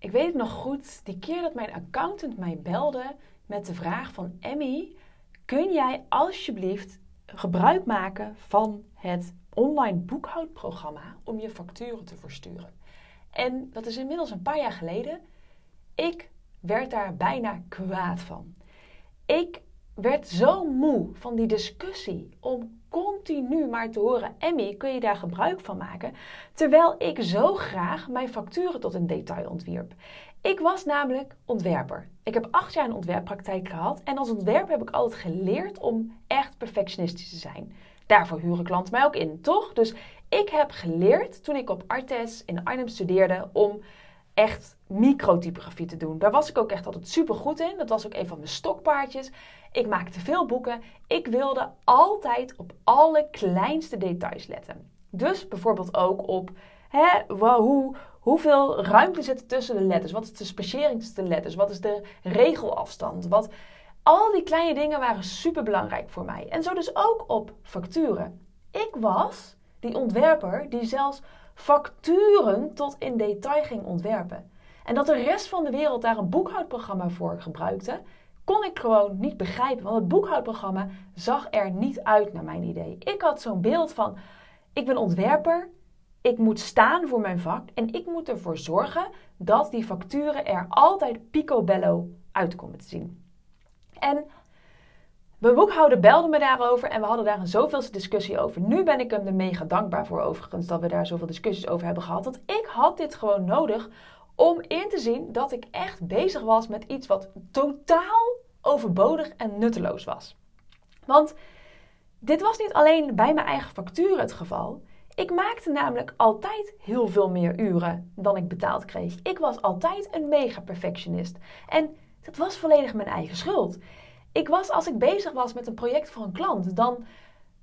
ik weet het nog goed, die keer dat mijn accountant mij belde met de vraag van Emmy, kun jij alsjeblieft gebruik maken van het online boekhoudprogramma om je facturen te versturen? En dat is inmiddels een paar jaar geleden. Ik werd daar bijna kwaad van. Ik werd zo moe van die discussie om continu maar te horen: Emmy, kun je daar gebruik van maken? Terwijl ik zo graag mijn facturen tot een detail ontwierp. Ik was namelijk ontwerper. Ik heb acht jaar een ontwerppraktijk gehad en als ontwerper heb ik altijd geleerd om echt perfectionistisch te zijn. Daarvoor huren klanten mij ook in, toch? Dus ik heb geleerd toen ik op Artes in Arnhem studeerde om echt microtypografie te doen. Daar was ik ook echt altijd super goed in. Dat was ook een van mijn stokpaardjes. Ik maakte veel boeken. Ik wilde altijd op alle kleinste details letten. Dus bijvoorbeeld ook op hè, hoe, hoeveel ruimte zit er tussen de letters? Wat is de spacering tussen de letters? Wat is de regelafstand? Wat, al die kleine dingen waren super belangrijk voor mij. En zo dus ook op facturen. Ik was die ontwerper die zelfs facturen tot in detail ging ontwerpen. En dat de rest van de wereld daar een boekhoudprogramma voor gebruikte, kon ik gewoon niet begrijpen. Want het boekhoudprogramma zag er niet uit naar mijn idee. Ik had zo'n beeld van: ik ben ontwerper, ik moet staan voor mijn vak en ik moet ervoor zorgen dat die facturen er altijd picobello uitkomen te zien. En mijn boekhouder belde me daarover en we hadden daar een zoveelste discussie over. Nu ben ik hem er mega dankbaar voor overigens dat we daar zoveel discussies over hebben gehad. Want ik had dit gewoon nodig om in te zien dat ik echt bezig was met iets wat totaal overbodig en nutteloos was. Want dit was niet alleen bij mijn eigen facturen het geval. Ik maakte namelijk altijd heel veel meer uren dan ik betaald kreeg. Ik was altijd een mega perfectionist. En dat was volledig mijn eigen schuld. Ik was, als ik bezig was met een project voor een klant, dan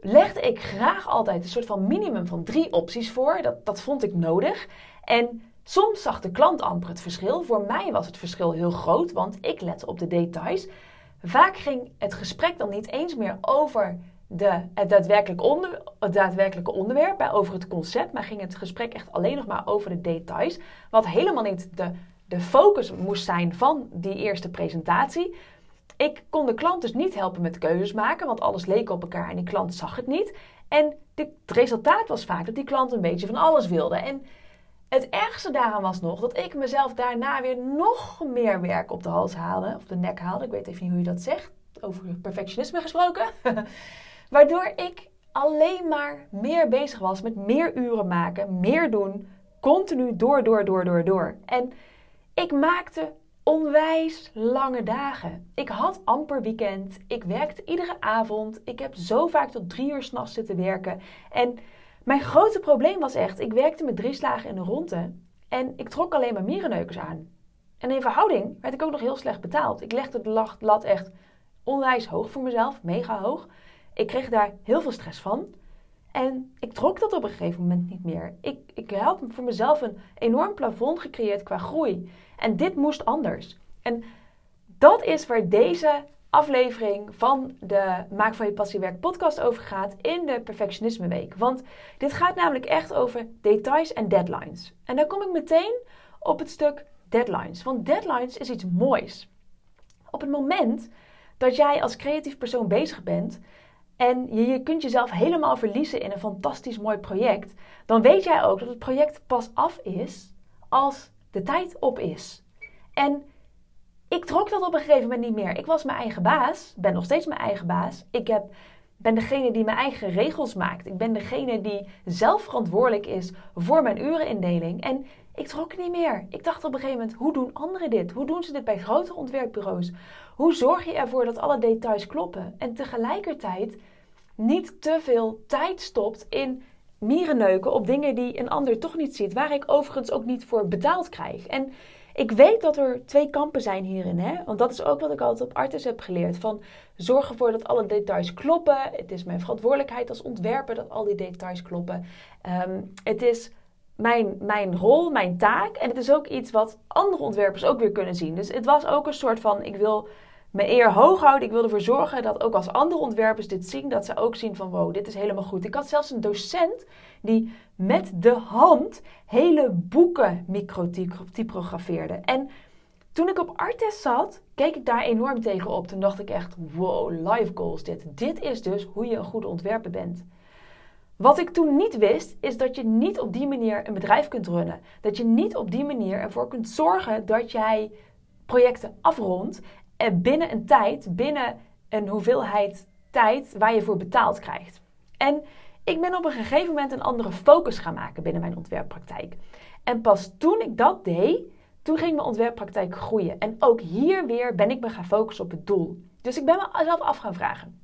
legde ik graag altijd een soort van minimum van drie opties voor. Dat, dat vond ik nodig. En soms zag de klant amper het verschil. Voor mij was het verschil heel groot, want ik lette op de details. Vaak ging het gesprek dan niet eens meer over de, het, daadwerkelijke onder, het daadwerkelijke onderwerp, over het concept, maar ging het gesprek echt alleen nog maar over de details. Wat helemaal niet de, de focus moest zijn van die eerste presentatie. Ik kon de klant dus niet helpen met keuzes maken, want alles leek op elkaar en die klant zag het niet. En het resultaat was vaak dat die klant een beetje van alles wilde. En het ergste daaraan was nog dat ik mezelf daarna weer nog meer werk op de hals haalde, of de nek haalde. Ik weet even niet hoe je dat zegt, over perfectionisme gesproken. Waardoor ik alleen maar meer bezig was met meer uren maken, meer doen, continu door, door, door, door, door. En ik maakte onwijs lange dagen. Ik had amper weekend. Ik werkte iedere avond. Ik heb zo vaak tot drie uur s'nachts zitten werken. En mijn grote probleem was echt, ik werkte met drie slagen in de ronde. En ik trok alleen maar mierenneukers aan. En in verhouding werd ik ook nog heel slecht betaald. Ik legde de lat echt onwijs hoog voor mezelf, mega hoog. Ik kreeg daar heel veel stress van. En ik trok dat op een gegeven moment niet meer. Ik, ik had voor mezelf een enorm plafond gecreëerd qua groei. En dit moest anders. En dat is waar deze aflevering van de Maak van je passie werk podcast over gaat in de Perfectionisme Week. Want dit gaat namelijk echt over details en deadlines. En daar kom ik meteen op het stuk deadlines. Want deadlines is iets moois. Op het moment dat jij als creatief persoon bezig bent en je, je kunt jezelf helemaal verliezen in een fantastisch mooi project, dan weet jij ook dat het project pas af is als de tijd op is. En ik trok dat op een gegeven moment niet meer. Ik was mijn eigen baas, ben nog steeds mijn eigen baas. Ik heb, ben degene die mijn eigen regels maakt. Ik ben degene die zelf verantwoordelijk is voor mijn urenindeling. En ik trok niet meer. Ik dacht op een gegeven moment, hoe doen anderen dit? Hoe doen ze dit bij grote ontwerpbureaus? Hoe zorg je ervoor dat alle details kloppen? En tegelijkertijd niet te veel tijd stopt in mierenneuken op dingen die een ander toch niet ziet. Waar ik overigens ook niet voor betaald krijg. En ik weet dat er twee kampen zijn hierin. Hè? Want dat is ook wat ik altijd op Artis heb geleerd. Van zorg ervoor dat alle details kloppen. Het is mijn verantwoordelijkheid als ontwerper dat al die details kloppen. Ehm, het is mijn, mijn rol, mijn taak. En het is ook iets wat andere ontwerpers ook weer kunnen zien. Dus het was ook een soort van: ik wil mijn eer hoog houden. Ik wil ervoor zorgen dat ook als andere ontwerpers dit zien, dat ze ook zien van wow, dit is helemaal goed. Ik had zelfs een docent die met de hand hele boeken microtypografeerde. En toen ik op Artest zat, keek ik daar enorm tegen op. Toen dacht ik echt, wow, life goals dit. Dit is dus hoe je een goede ontwerper bent. Wat ik toen niet wist, is dat je niet op die manier een bedrijf kunt runnen. Dat je niet op die manier ervoor kunt zorgen dat jij projecten afrondt binnen een tijd, binnen een hoeveelheid tijd waar je voor betaald krijgt. En ik ben op een gegeven moment een andere focus gaan maken binnen mijn ontwerppraktijk. En pas toen ik dat deed, toen ging mijn ontwerppraktijk groeien. En ook hier weer ben ik me gaan focussen op het doel. Dus ik ben mezelf af gaan vragen: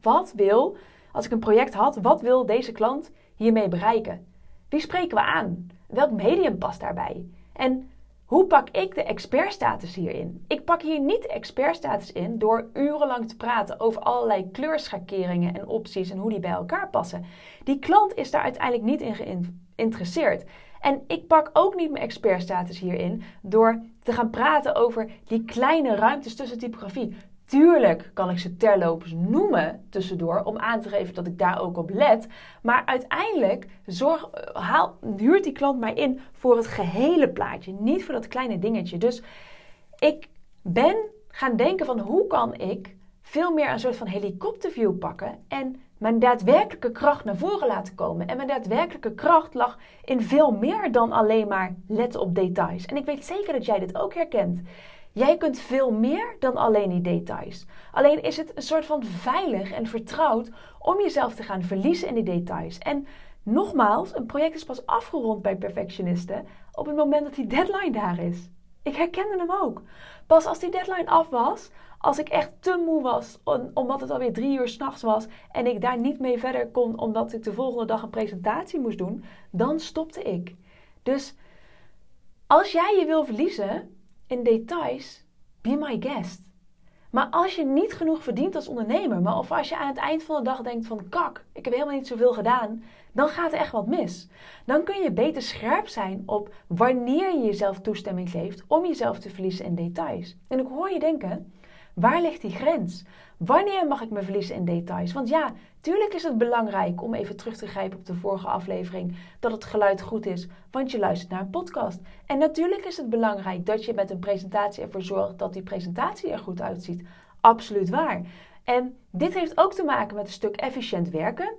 wat wil, als ik een project had, wat wil deze klant hiermee bereiken? Wie spreken we aan? Welk medium past daarbij? En hoe pak ik de expertstatus hierin? Ik pak hier niet de expertstatus in door urenlang te praten over allerlei kleurschakeringen en opties en hoe die bij elkaar passen. Die klant is daar uiteindelijk niet in geïnteresseerd. En ik pak ook niet mijn expertstatus hierin door te gaan praten over die kleine ruimtes tussen typografie. Tuurlijk kan ik ze terloops noemen tussendoor om aan te geven dat ik daar ook op let. Maar uiteindelijk haal, huurt die klant mij in voor het gehele plaatje, niet voor dat kleine dingetje. Dus ik ben gaan denken van hoe kan ik veel meer een soort van helikopterview pakken en mijn daadwerkelijke kracht naar voren laten komen. En mijn daadwerkelijke kracht lag in veel meer dan alleen maar letten op details. En ik weet zeker dat jij dit ook herkent. Jij kunt veel meer dan alleen die details. Alleen is het een soort van veilig en vertrouwd om jezelf te gaan verliezen in die details. En nogmaals, een project is pas afgerond bij perfectionisten op het moment dat die deadline daar is. Ik herkende hem ook. Pas als die deadline af was, als ik echt te moe was, omdat het alweer drie uur s'nachts was en ik daar niet mee verder kon omdat ik de volgende dag een presentatie moest doen, dan stopte ik. Dus als jij je wil verliezen in details, be my guest. Maar als je niet genoeg verdient als ondernemer, maar of als je aan het eind van de dag denkt van kak, ik heb helemaal niet zoveel gedaan, dan gaat er echt wat mis. Dan kun je beter scherp zijn op wanneer je jezelf toestemming geeft om jezelf te verliezen in details. En ik hoor je denken, Waar ligt die grens? Wanneer mag ik me verliezen in details? Want ja, tuurlijk is het belangrijk om even terug te grijpen op de vorige aflevering dat het geluid goed is, want je luistert naar een podcast. En natuurlijk is het belangrijk dat je met een presentatie ervoor zorgt dat die presentatie er goed uitziet. Absoluut waar. En dit heeft ook te maken met een stuk efficiënt werken.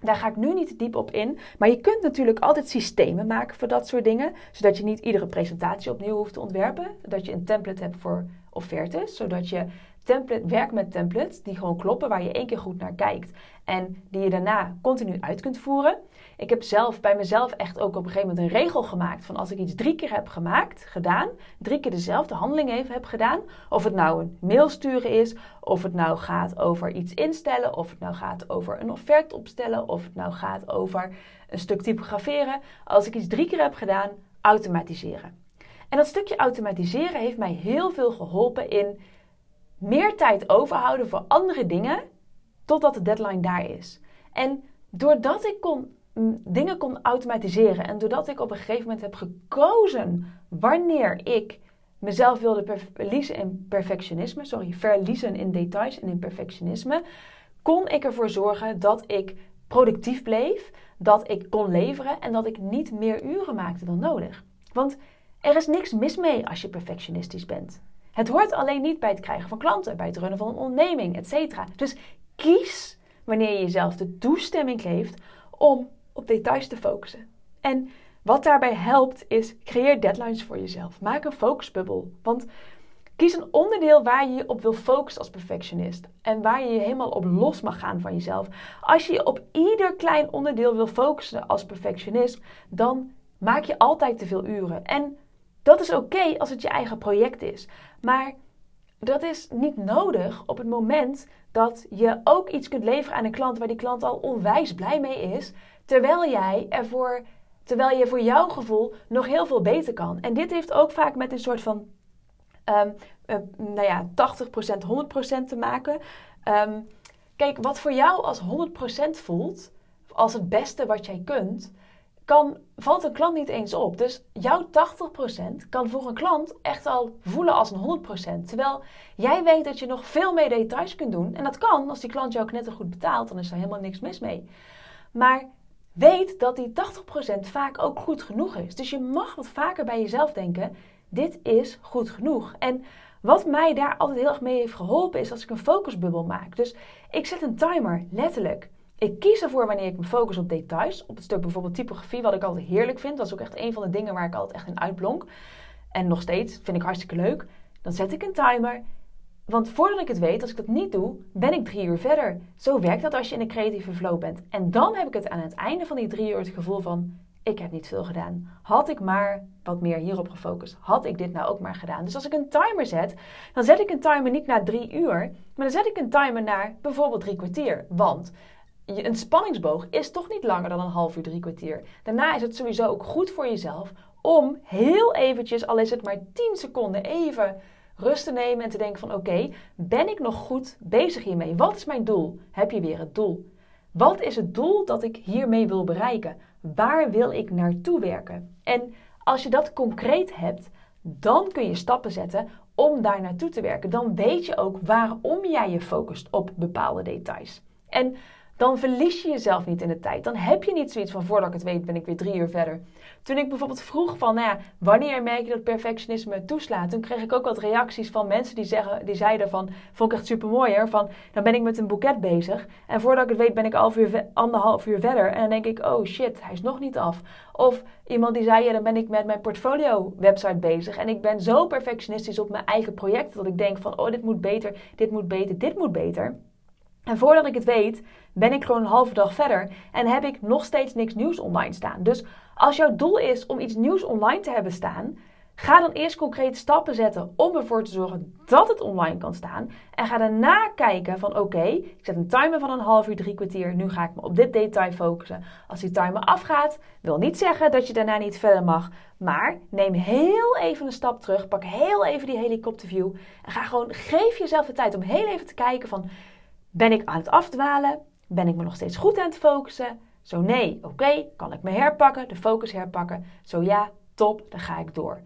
Daar ga ik nu niet diep op in. Maar je kunt natuurlijk altijd systemen maken voor dat soort dingen. Zodat je niet iedere presentatie opnieuw hoeft te ontwerpen. Dat je een template hebt voor offertes. Zodat je template, werkt met templates die gewoon kloppen, waar je één keer goed naar kijkt. En die je daarna continu uit kunt voeren. Ik heb zelf bij mezelf echt ook op een gegeven moment een regel gemaakt van als ik iets drie keer heb gemaakt, gedaan, drie keer dezelfde handeling even heb gedaan, of het nou een mail sturen is, of het nou gaat over iets instellen, of het nou gaat over een offerte opstellen, of het nou gaat over een stuk typograferen. Als ik iets drie keer heb gedaan, automatiseren. En dat stukje automatiseren heeft mij heel veel geholpen in meer tijd overhouden voor andere dingen totdat de deadline daar is. En doordat ik kon, dingen kon automatiseren en doordat ik op een gegeven moment heb gekozen wanneer ik mezelf wilde verliezen in perfectionisme, sorry, verliezen in details en in perfectionisme, kon ik ervoor zorgen dat ik productief bleef, dat ik kon leveren en dat ik niet meer uren maakte dan nodig. Want er is niks mis mee als je perfectionistisch bent. Het hoort alleen niet bij het krijgen van klanten, bij het runnen van een onderneming, etc. Dus kies wanneer je jezelf de toestemming geeft om op details te focussen. En wat daarbij helpt is creëer deadlines voor jezelf. Maak een focusbubbel. Want kies een onderdeel waar je je op wil focussen als perfectionist. En waar je je helemaal op los mag gaan van jezelf. Als je je op ieder klein onderdeel wil focussen als perfectionist, dan maak je altijd te veel uren. En dat is oké als het je eigen project is. Maar dat is niet nodig op het moment dat je ook iets kunt leveren aan een klant waar die klant al onwijs blij mee is, terwijl jij ervoor, terwijl je voor jouw gevoel nog heel veel beter kan. En dit heeft ook vaak met een soort van, um, uh, nou ja, 80%, 100% te maken. Um, kijk, wat voor jou als 100% voelt, als het beste wat jij kunt, kan, valt een klant niet eens op. Dus jouw 80% kan voor een klant echt al voelen als een 100%. Terwijl jij weet dat je nog veel meer details kunt doen. En dat kan, als die klant jou knettergoed betaalt, dan is er helemaal niks mis mee. Maar weet dat die 80% vaak ook goed genoeg is. Dus je mag wat vaker bij jezelf denken: dit is goed genoeg. En wat mij daar altijd heel erg mee heeft geholpen is als ik een focusbubbel maak. Dus ik zet een timer, letterlijk. Ik kies ervoor wanneer ik me focus op details. Op het stuk bijvoorbeeld typografie, wat ik altijd heerlijk vind. Dat is ook echt een van de dingen waar ik altijd echt in uitblonk. En nog steeds vind ik hartstikke leuk. Dan zet ik een timer. Want voordat ik het weet, als ik dat niet doe, ben ik drie uur verder. Zo werkt dat als je in een creatieve flow bent. En dan heb ik het aan het einde van die drie uur het gevoel van: ik heb niet veel gedaan. Had ik maar wat meer hierop gefocust, had ik dit nou ook maar gedaan. Dus als ik een timer zet, dan zet ik een timer niet na drie uur, maar dan zet ik een timer naar bijvoorbeeld drie kwartier. Want een spanningsboog is toch niet langer dan een half uur, drie kwartier. Daarna is het sowieso ook goed voor jezelf om heel eventjes, al is het maar 10 seconden, even rust te nemen en te denken van oké, ben ik nog goed bezig hiermee? Wat is mijn doel? Heb je weer het doel? Wat is het doel dat ik hiermee wil bereiken? Waar wil ik naartoe werken? En als je dat concreet hebt, dan kun je stappen zetten om daar naartoe te werken. Dan weet je ook waarom jij je focust op bepaalde details. En dan verlies je jezelf niet in de tijd. Dan heb je niet zoiets van voordat ik het weet ben ik weer drie uur verder. Toen ik bijvoorbeeld vroeg van, nou wanneer merk je dat perfectionisme toeslaat? Toen kreeg ik ook wat reacties van mensen die, zeggen, die zeiden van, vond ik echt super mooi hoor, van dan ben ik met een boeket bezig. En voordat ik het weet ben ik half uur, anderhalf uur verder. En dan denk ik, oh shit, hij is nog niet af. Of iemand die zei, ja dan ben ik met mijn portfolio website bezig. En ik ben zo perfectionistisch op mijn eigen project dat ik denk van, oh dit moet beter, dit moet beter, dit moet beter. En voordat ik het weet, ben ik gewoon een halve dag verder en heb ik nog steeds niks nieuws online staan. Dus als jouw doel is om iets nieuws online te hebben staan, ga dan eerst concrete stappen zetten om ervoor te zorgen dat het online kan staan. En ga daarna kijken van oké, ik zet een timer van een half uur, drie kwartier. Nu ga ik me op dit detail focussen. Als die timer afgaat, wil niet zeggen dat je daarna niet verder mag. Maar neem heel even een stap terug, pak heel even die helikopterview en ga gewoon, geef jezelf de tijd om heel even te kijken van ben ik aan het afdwalen? Ben ik me nog steeds goed aan het focussen? Zo nee, oké, kan ik me herpakken, de focus herpakken? Zo ja, top, dan ga ik door.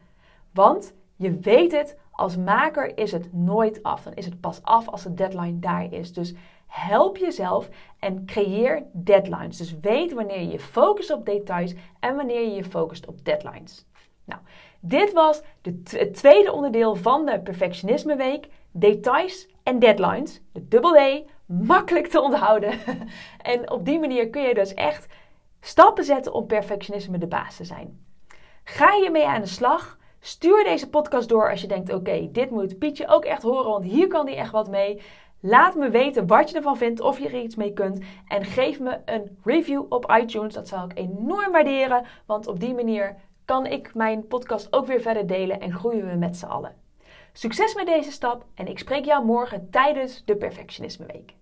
Want je weet het, als maker is het nooit af. Dan is het pas af als de deadline daar is. Dus help jezelf en creëer deadlines. Dus weet wanneer je je focust op details en wanneer je je focust op deadlines. Nou, dit was het tweede onderdeel van de Perfectionisme Week. Details en deadlines. De dubbel D, makkelijk te onthouden. en op die manier kun je dus echt stappen zetten om perfectionisme de baas te zijn. Ga je mee aan de slag? Stuur deze podcast door als je denkt: oké, dit moet Pietje ook echt horen, want hier kan hij echt wat mee. Laat me weten wat je ervan vindt, of je er iets mee kunt. En geef me een review op iTunes. Dat zou ik enorm waarderen, want op die manier kan ik mijn podcast ook weer verder delen en groeien we met z'n allen. Succes met deze stap en ik spreek jou morgen tijdens de Perfectionisme Week.